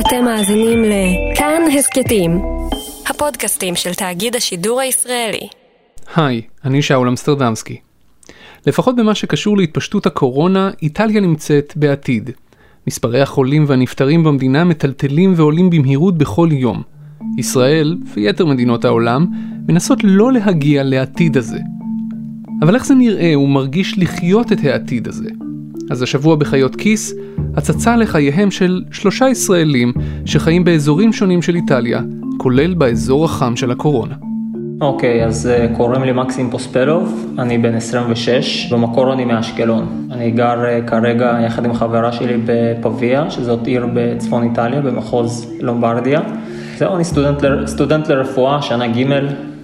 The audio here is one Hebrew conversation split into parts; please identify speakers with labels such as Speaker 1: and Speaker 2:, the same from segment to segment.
Speaker 1: אתם מאזינים לכאן הסכתים, הפודקאסטים של תאגיד השידור הישראלי.
Speaker 2: היי, אני שאול אמסטרדמסקי. לפחות במה שקשור להתפשטות הקורונה, איטליה נמצאת בעתיד. מספרי החולים והנפטרים במדינה מטלטלים ועולים במהירות בכל יום. ישראל, ויתר מדינות העולם, מנסות לא להגיע לעתיד הזה. אבל איך זה נראה ומרגיש לחיות את העתיד הזה? אז השבוע בחיות כיס, הצצה לחייהם של שלושה ישראלים שחיים באזורים שונים של איטליה, כולל באזור החם של הקורונה.
Speaker 3: אוקיי, okay, אז uh, קוראים לי מקסים פוספלוב, אני בן 26, במקור אני מאשקלון. אני גר uh, כרגע יחד עם חברה שלי בפביה, שזאת עיר בצפון איטליה, במחוז לומברדיה. זהו, אני סטודנט, ל... סטודנט לרפואה, שנה ג'.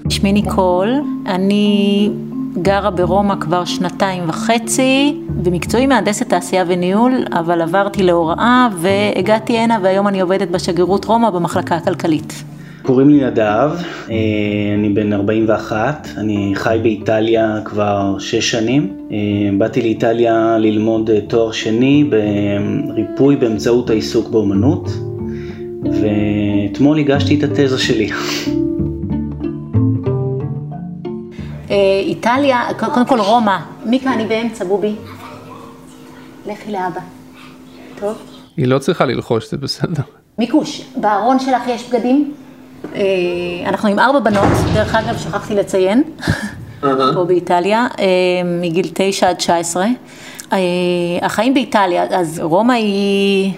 Speaker 4: שמי ניקול, אני גרה ברומא כבר שנתיים וחצי, במקצועי מהנדסת תעשייה וניהול, אבל עברתי להוראה והגעתי הנה והיום אני עובדת בשגרירות רומא במחלקה הכלכלית.
Speaker 5: קוראים לי נדב, אה, אני בן 41, אני חי באיטליה כבר 6 שנים. אה, באתי לאיטליה ללמוד תואר שני בריפוי באמצעות העיסוק באומנות, ואתמול הגשתי את התזה שלי.
Speaker 4: איטליה, קודם כל רומא. מיקה, אני באמצע, בובי. לכי לאבא. טוב?
Speaker 2: היא לא צריכה ללחוש, זה בסדר.
Speaker 4: מיקוש, בארון שלך יש בגדים? אה, אנחנו עם ארבע בנות, דרך אגב, שכחתי לציין, פה באיטליה, אה, מגיל תשע עד תשע עשרה. החיים באיטליה, אז רומא היא...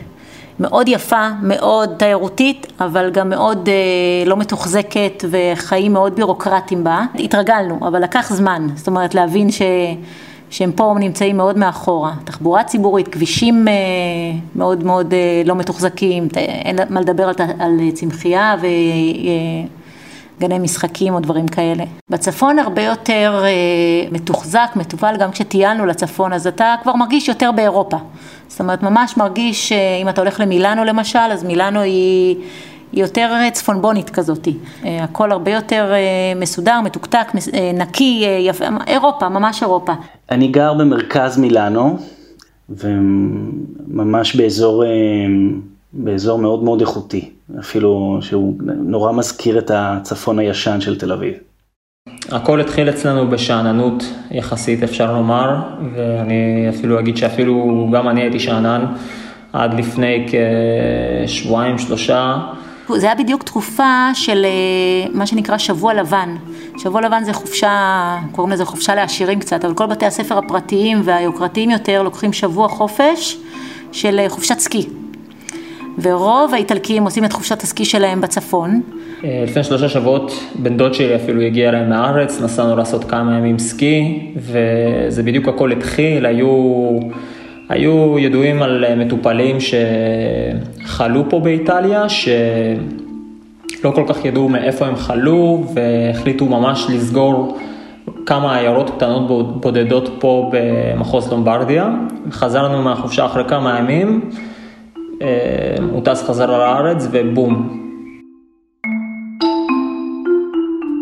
Speaker 4: מאוד יפה, מאוד תיירותית, אבל גם מאוד אה, לא מתוחזקת וחיים מאוד בירוקרטיים בה. התרגלנו, אבל לקח זמן, זאת אומרת להבין ש... שהם פה נמצאים מאוד מאחורה. תחבורה ציבורית, כבישים אה, מאוד מאוד אה, לא מתוחזקים, אין מה לדבר על, על צמחייה ו... אה, גני משחקים או דברים כאלה. בצפון הרבה יותר אה, מתוחזק, מתופעל, גם כשטיילנו לצפון, אז אתה כבר מרגיש יותר באירופה. זאת אומרת, ממש מרגיש, אה, אם אתה הולך למילאנו למשל, אז מילאנו היא... היא יותר אה, צפונבונית כזאתי, אה, הכל הרבה יותר אה, מסודר, מתוקתק, נקי, יפה, אירופה, ממש אירופה.
Speaker 5: אני גר במרכז מילאנו, וממש באזור באזור מאוד מאוד איכותי, אפילו שהוא נורא מזכיר את הצפון הישן של תל אביב.
Speaker 3: הכל התחיל אצלנו בשאננות יחסית אפשר לומר, ואני אפילו אגיד שאפילו גם אני הייתי שאנן עד לפני כשבועיים שלושה.
Speaker 4: זה היה בדיוק תקופה של אה, מה שנקרא שבוע לבן. שבוע לבן זה חופשה, קוראים לזה חופשה לעשירים קצת, אבל כל בתי הספר הפרטיים והיוקרתיים יותר לוקחים שבוע חופש של אה, חופשת סקי. ורוב האיטלקים עושים את חופשת הסקי שלהם בצפון.
Speaker 3: אה, לפני שלושה שבועות בן דוד שלי אפילו הגיע אליהם מהארץ, נסענו לעשות כמה ימים סקי, וזה בדיוק הכל התחיל, היו, היו ידועים על אה, מטופלים שחלו פה באיטליה, שלא כל כך ידעו מאיפה הם חלו, והחליטו ממש לסגור כמה עיירות קטנות בודדות פה במחוז לומברדיה. חזרנו מהחופשה אחרי כמה ימים. אה, הוא טס חזרה לארץ ובום.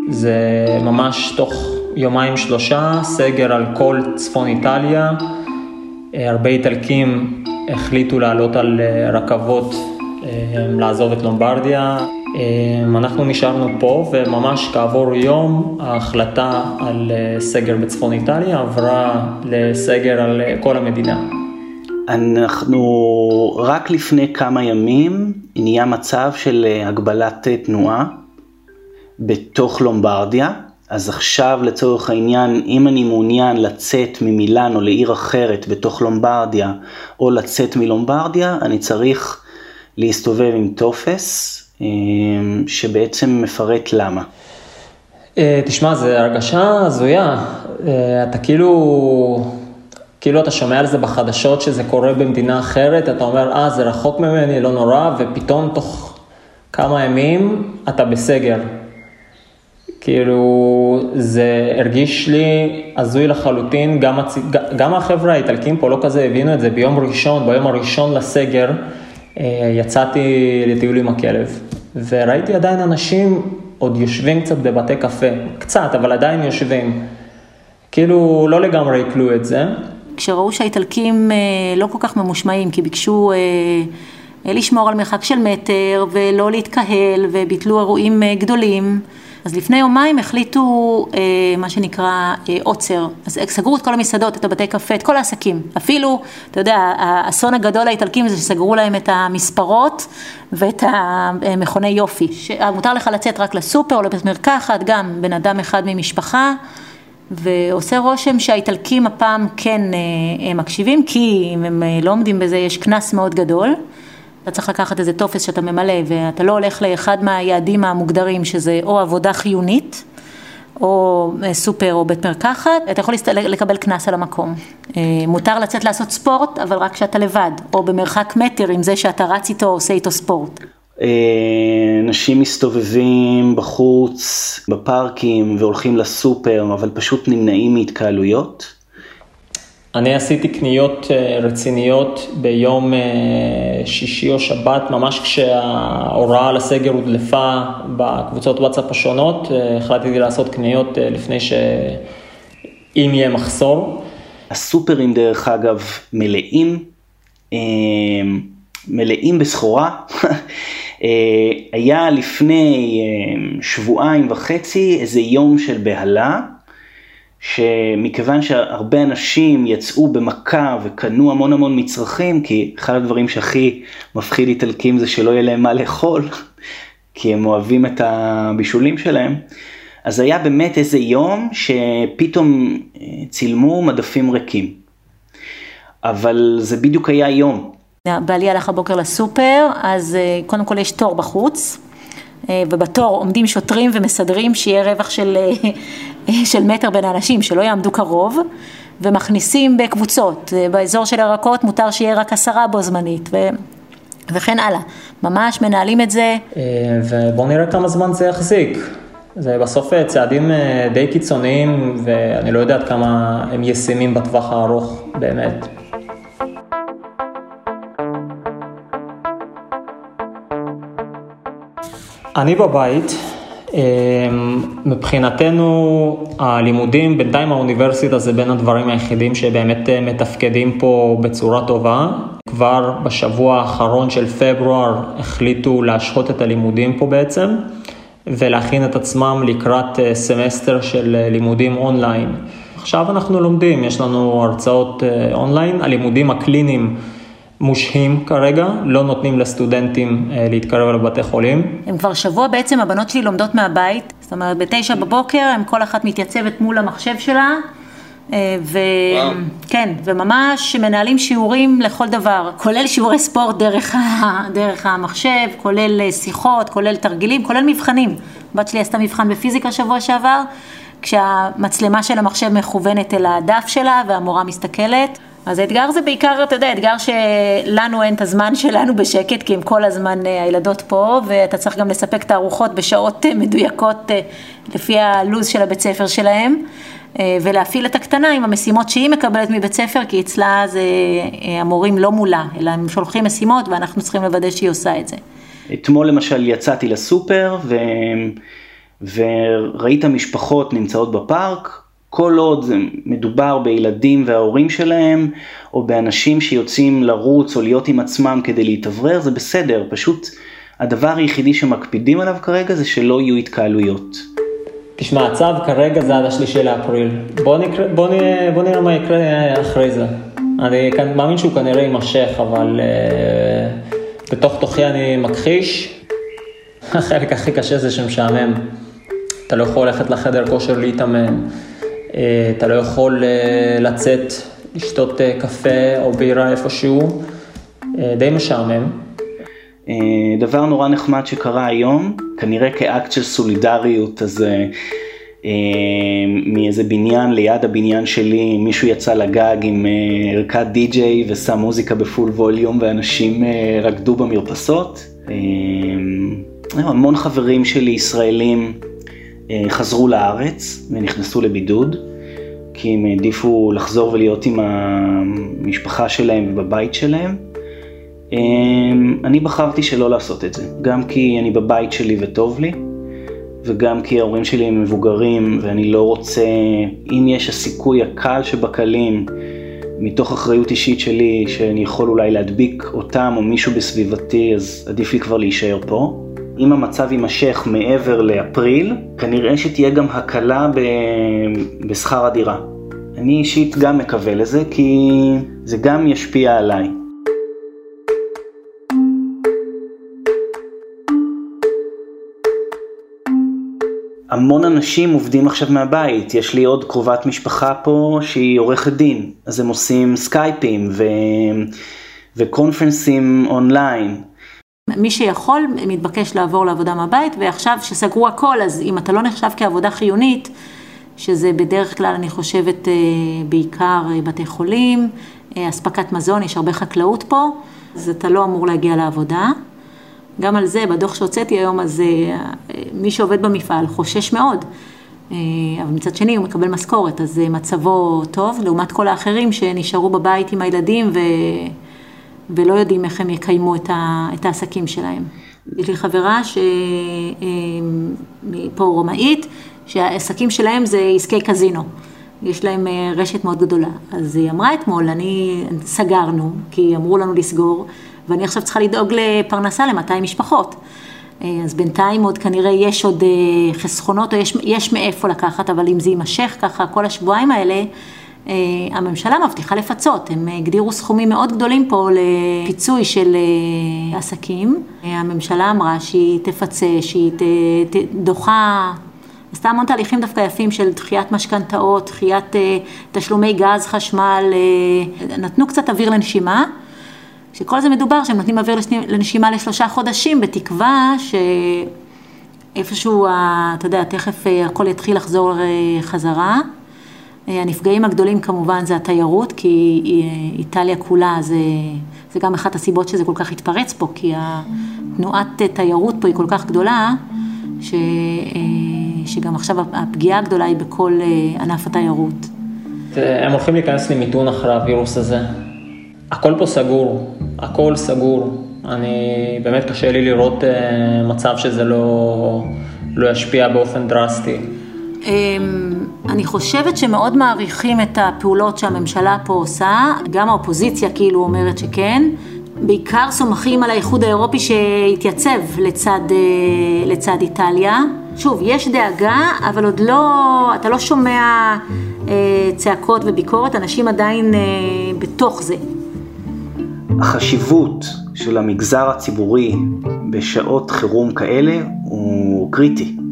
Speaker 3: זה ממש תוך יומיים שלושה, סגר על כל צפון איטליה. אה, הרבה איטלקים החליטו לעלות על אה, רכבות, לעזוב את לומברדיה. אנחנו נשארנו פה וממש כעבור יום ההחלטה על סגר בצפון איטליה עברה לסגר על כל המדינה.
Speaker 5: אנחנו רק לפני כמה ימים נהיה מצב של אה, הגבלת אה, תנועה בתוך לומברדיה. אז עכשיו לצורך העניין, אם אני מעוניין לצאת ממילאנו לעיר אחרת בתוך לומברדיה, או לצאת מלומברדיה, אני צריך להסתובב עם טופס אה, שבעצם מפרט למה.
Speaker 3: תשמע, זו הרגשה הזויה. אתה כאילו... כאילו אתה שומע על זה בחדשות שזה קורה במדינה אחרת, אתה אומר, אה, זה רחוק ממני, לא נורא, ופתאום תוך כמה ימים אתה בסגר. כאילו, זה הרגיש לי הזוי לחלוטין, גם, הצ... גם החבר'ה האיטלקים פה לא כזה הבינו את זה, ביום ראשון, ביום הראשון לסגר, אה, יצאתי לטיול עם הכלב, וראיתי עדיין אנשים עוד יושבים קצת בבתי קפה, קצת, אבל עדיין יושבים. כאילו, לא לגמרי עיכלו את זה.
Speaker 4: כשראו שהאיטלקים אה, לא כל כך ממושמעים, כי ביקשו אה, לשמור על מרחק של מטר ולא להתקהל וביטלו אירועים גדולים. אז לפני יומיים החליטו אה, מה שנקרא אה, עוצר, אז סגרו את כל המסעדות, את הבתי קפה, את כל העסקים, אפילו, אתה יודע, האסון הגדול האיטלקים זה שסגרו להם את המספרות ואת המכוני יופי, מותר לך לצאת רק לסופר או לבית מרקחת, גם בן אדם אחד ממשפחה. ועושה רושם שהאיטלקים הפעם כן אה, מקשיבים, כי אם הם אה, לא עומדים בזה יש קנס מאוד גדול. אתה צריך לקחת איזה טופס שאתה ממלא ואתה לא הולך לאחד מהיעדים המוגדרים שזה או עבודה חיונית או אה, סופר או בית מרקחת, אתה יכול לקבל קנס על המקום. אה, מותר לצאת לעשות ספורט, אבל רק כשאתה לבד, או במרחק מטר עם זה שאתה רץ איתו או עושה איתו ספורט.
Speaker 5: אה, אנשים מסתובבים בחוץ, בפארקים והולכים לסופר, אבל פשוט נמנעים מהתקהלויות.
Speaker 3: אני עשיתי קניות אה, רציניות ביום אה, שישי או שבת, ממש כשההוראה על הסגר הודלפה בקבוצות וואטסאפ השונות, אה, החלטתי לעשות קניות לפני שאם יהיה מחסור.
Speaker 5: הסופרים דרך אגב מלאים, מלאים בסחורה. היה לפני שבועיים וחצי איזה יום של בהלה. שמכיוון שהרבה אנשים יצאו במכה וקנו המון המון מצרכים, כי אחד הדברים שהכי מפחיד איטלקים זה שלא יהיה להם מה לאכול, כי הם אוהבים את הבישולים שלהם, אז היה באמת איזה יום שפתאום אה, צילמו מדפים ריקים. אבל זה בדיוק היה יום.
Speaker 4: בעלי הלך הבוקר לסופר, אז אה, קודם כל יש תור בחוץ. אה, ובתור עומדים שוטרים ומסדרים שיהיה רווח של, אה, של מטר בין האנשים, שלא יעמדו קרוב, ומכניסים בקבוצות. באזור של ירקות מותר שיהיה רק עשרה בו זמנית, ו... וכן הלאה. ממש מנהלים את זה.
Speaker 3: ובואו נראה כמה זמן זה יחזיק. זה בסוף צעדים די קיצוניים, ואני לא יודע עד כמה הם ישימים בטווח הארוך, באמת. אני בבית, אמ, מבחינתנו הלימודים, בינתיים האוניברסיטה זה בין הדברים היחידים שבאמת אה, מתפקדים פה בצורה טובה. כבר בשבוע האחרון של פברואר החליטו להשהות את הלימודים פה בעצם ולהכין את עצמם לקראת אה, סמסטר של אה, לימודים אונליין. עכשיו אנחנו לומדים, יש לנו הרצאות אונליין, הלימודים הקליניים מושהים כרגע, לא נותנים לסטודנטים אה, להתקרב לבתי חולים.
Speaker 4: הם כבר שבוע בעצם, הבנות שלי לומדות מהבית, זאת אומרת בתשע בבוקר, הם כל אחת מתייצבת מול המחשב שלה, אה, וכן, וממש מנהלים שיעורים לכל דבר, כולל שיעורי ספורט דרך, ה... דרך המחשב, כולל אה, שיחות, כולל תרגילים, כולל מבחנים. בת שלי עשתה מבחן בפיזיקה שבוע שעבר, כשהמצלמה של המחשב מכוונת אל הדף שלה והמורה מסתכלת. אז האתגר זה בעיקר, אתה יודע, אתגר שלנו אין את הזמן שלנו בשקט, כי הם כל הזמן אה, הילדות פה, ואתה צריך גם לספק את הארוחות בשעות אה, מדויקות אה, לפי הלו"ז של הבית ספר שלהם, ולהפעיל את הקטנה עם המשימות שהיא מקבלת מבית ספר, כי אצלה זה המורים לא מולה, אלא הם שולחים משימות ואנחנו צריכים לוודא שהיא עושה את זה.
Speaker 5: אתמול למשל יצאתי לסופר ו... וראית משפחות נמצאות בפארק, כל עוד מדובר בילדים וההורים שלהם, או באנשים שיוצאים לרוץ או להיות עם עצמם כדי להתאוורר, זה בסדר, פשוט הדבר היחידי שמקפידים עליו כרגע זה שלא יהיו התקהלויות.
Speaker 3: תשמע, הצו כרגע זה עד השלישי לאפריל. בוא, נקרא, בוא, נראה, בוא נראה מה יקרה אחרי זה. אני מאמין שהוא כנראה יימשך, אבל uh, בתוך תוכי אני מכחיש. החלק הכי קשה זה שמשעמם. אתה לא יכול ללכת לחדר כושר להתאמן. אה, אתה לא יכול אה, לצאת, לשתות אה, קפה או בירה איפשהו, די משעמם.
Speaker 5: דבר נורא נחמד שקרה היום, כנראה כאקט של סולידריות, אז מאיזה בניין ליד הבניין שלי, מישהו יצא לגג עם ערכת די-ג'יי ושם מוזיקה בפול ווליום ואנשים רקדו במרפסות. המון חברים שלי ישראלים חזרו לארץ ונכנסו לבידוד, כי הם העדיפו לחזור ולהיות עם המשפחה שלהם ובבית שלהם. אה, אני בחרתי שלא לעשות את זה, גם כי אני בבית שלי וטוב לי, וגם כי ההורים שלי הם מבוגרים ואני לא רוצה, אם יש הסיכוי הקל שבקלים מתוך אחריות אישית שלי, שאני יכול אולי להדביק אותם או מישהו בסביבתי, אז עדיף לי כבר להישאר פה. אם המצב יימשך מעבר לאפריל, כנראה שתהיה גם הקלה ב... בשכר הדירה. אני אישית גם מקווה לזה, כי זה גם ישפיע עליי. המון אנשים עובדים עכשיו מהבית, יש לי עוד קרובת משפחה פה שהיא עורכת דין, אז הם עושים סקייפים ו... וקונפרנסים אונליין.
Speaker 4: מי שיכול מתבקש לעבור לעבודה מהבית, ועכשיו שסגרו הכל, אז אם אתה לא נחשב כעבודה חיונית, שזה בדרך כלל, אני חושבת, אה, בעיקר אה, בתי חולים, אה, אספקת מזון, יש הרבה חקלאות פה, אז אתה לא אמור להגיע לעבודה. גם על זה, בדוח שהוצאתי היום, אז מי שעובד במפעל חושש מאוד. אבל מצד שני הוא מקבל משכורת, אז מצבו טוב, לעומת כל האחרים שנשארו בבית עם הילדים ו... ולא יודעים איך הם יקיימו את, ה... את העסקים שלהם. יש לי חברה שפה רומאית, שהעסקים שלהם זה עסקי קזינו. יש להם אה, רשת מאוד גדולה. אז היא אמרה אתמול, אני, סגרנו, כי אמרו לנו לסגור, ואני עכשיו צריכה לדאוג לפרנסה ל-200 משפחות. אה, אז בינתיים עוד כנראה יש עוד אה, חסכונות, או יש, יש מאיפה לקחת, אבל אם זה יימשך ככה כל השבועיים האלה, הממשלה מבטיחה לפצות. הם הגדירו סכומים מאוד גדולים פה לפיצוי של עסקים. הממשלה אמרה שהיא תפצה, שהיא דוחה עשתה המון תהליכים דווקא יפים של דחיית משכנתאות, דחיית אה, תשלומי גז, חשמל, אה, נתנו קצת אוויר לנשימה. שכל זה מדובר שהם נותנים אוויר לנשימה לשלושה חודשים, בתקווה שאיפשהו, אתה יודע, תכף אה, הכל יתחיל לחזור אה, חזרה. אה, הנפגעים הגדולים כמובן זה התיירות, כי אה, איטליה כולה זה, זה גם אחת הסיבות שזה כל כך התפרץ פה, כי התנועת תיירות פה היא כל כך גדולה, ש... שגם עכשיו הפגיעה הגדולה היא בכל אה, ענף התיירות.
Speaker 3: הם הולכים להיכנס למיתון אחרי הווירוס הזה. הכל פה סגור, הכל סגור. אני, באמת קשה לי לראות אה, מצב שזה לא, לא ישפיע באופן דרסטי.
Speaker 4: אני חושבת שמאוד מעריכים את הפעולות שהממשלה פה עושה, גם האופוזיציה כאילו אומרת שכן. בעיקר סומכים על האיחוד האירופי שהתייצב לצד, אה, לצד איטליה. שוב, יש דאגה, אבל עוד לא, אתה לא שומע אה, צעקות וביקורת, אנשים עדיין אה, בתוך זה.
Speaker 5: החשיבות של המגזר הציבורי בשעות חירום כאלה הוא קריטי.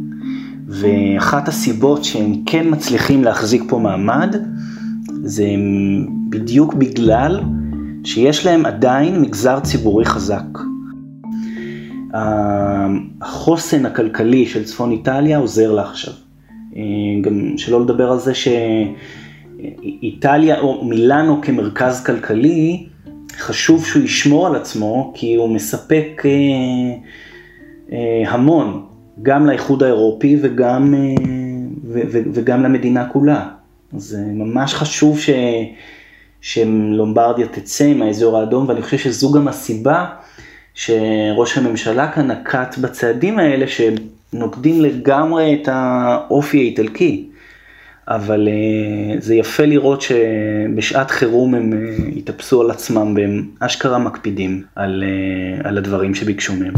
Speaker 5: ואחת הסיבות שהם כן מצליחים להחזיק פה מעמד, זה בדיוק בגלל שיש להם עדיין מגזר ציבורי חזק. החוסן הכלכלי של צפון איטליה עוזר לה עכשיו. אה, גם שלא לדבר על זה שאיטליה או מילאנו כמרכז כלכלי, חשוב שהוא ישמור על עצמו כי הוא מספק אה, אה, המון, גם לאיחוד האירופי וגם, וגם למדינה כולה. זה ממש חשוב ש... שלומברדיה תצא מהאזור האדום, ואני חושב שזו גם הסיבה שראש הממשלה כאן נקט בצעדים האלה שנוגדים לגמרי את האופי האיטלקי. אבל uh, זה יפה לראות שבשעת חירום הם uh, התאפסו על עצמם והם אשכרה מקפידים על, על הדברים שביקשו מהם.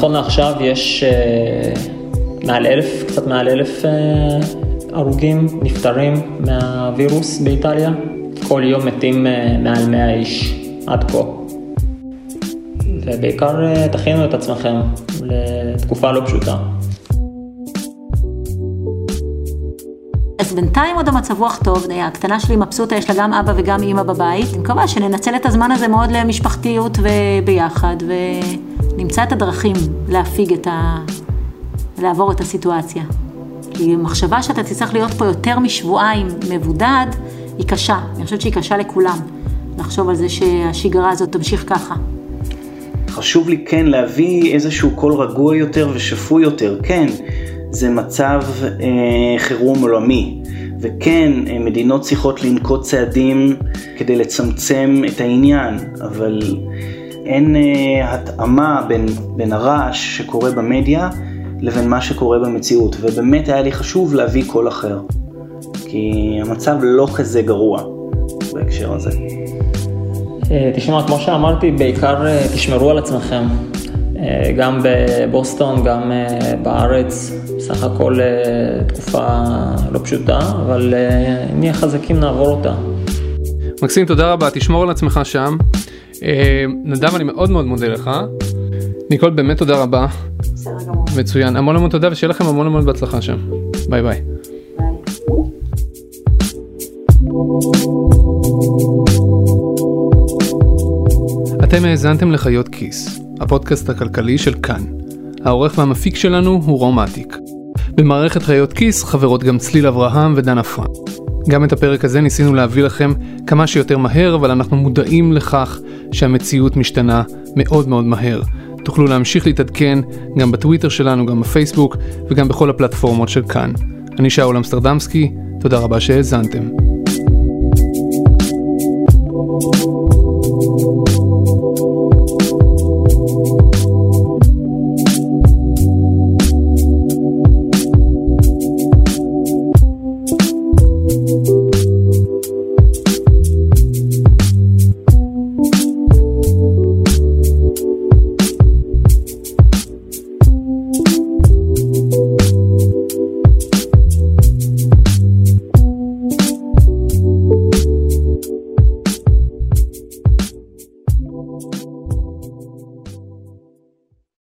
Speaker 3: נכון לעכשיו יש uh, מעל אלף, קצת מעל אלף uh, הרוגים, נפטרים מהווירוס באיטליה. כל יום מתים uh, מעל 100 איש עד כה. ובעיקר uh, תכינו את עצמכם לתקופה לא פשוטה.
Speaker 4: אז בינתיים עוד המצב רוח טוב, הקטנה שלי מבסוטה, יש לה גם אבא וגם אימא בבית. אני מקווה שננצל את הזמן הזה מאוד למשפחתיות וביחד, ונמצא את הדרכים להפיג את ה... לעבור את הסיטואציה. כי מחשבה שאתה תצטרך להיות פה יותר משבועיים מבודד, היא קשה. אני חושבת שהיא קשה לכולם, לחשוב על זה שהשגרה הזאת תמשיך ככה.
Speaker 5: חשוב לי כן להביא איזשהו קול רגוע יותר ושפוי יותר. כן, זה מצב אה, חירום עולמי, וכן, אה, מדינות צריכות לנקוט צעדים כדי לצמצם את העניין, אבל אין אה, התאמה בין, בין הרעש שקורה במדיה לבין מה שקורה במציאות, ובאמת היה לי חשוב להביא קול אחר, כי המצב לא כזה גרוע בהקשר הזה.
Speaker 3: אה, תשמע, כמו שאמרתי, בעיקר אה, תשמרו על עצמכם. אה, גם בבוסטון, גם בארץ, בסך הכל תקופה לא פשוטה, אבל נהיה חזקים נעבור אותה.
Speaker 2: מקסים, תודה רבה, תשמור על עצמך שם. נדב, אני מאוד מאוד מודה לך. ניקול, באמת תודה רבה. מצוין, המון המון תודה ושיהיה לכם המון המון בהצלחה שם. ביי ביי. אתם האזנתם לחיות כיס, הפודקאסט הכלכלי של כאן. העורך והמפיק שלנו הוא רום אטיק. במערכת חיות כיס חברות גם צליל אברהם ודנה פרנק. גם את הפרק הזה ניסינו להביא לכם כמה שיותר מהר, אבל אנחנו מודעים לכך שהמציאות משתנה מאוד מאוד מהר. תוכלו להמשיך להתעדכן גם בטוויטר שלנו, גם בפייסבוק וגם בכל הפלטפורמות של כאן. אני שאול אמסטרדמסקי, תודה רבה שהאזנתם. thank you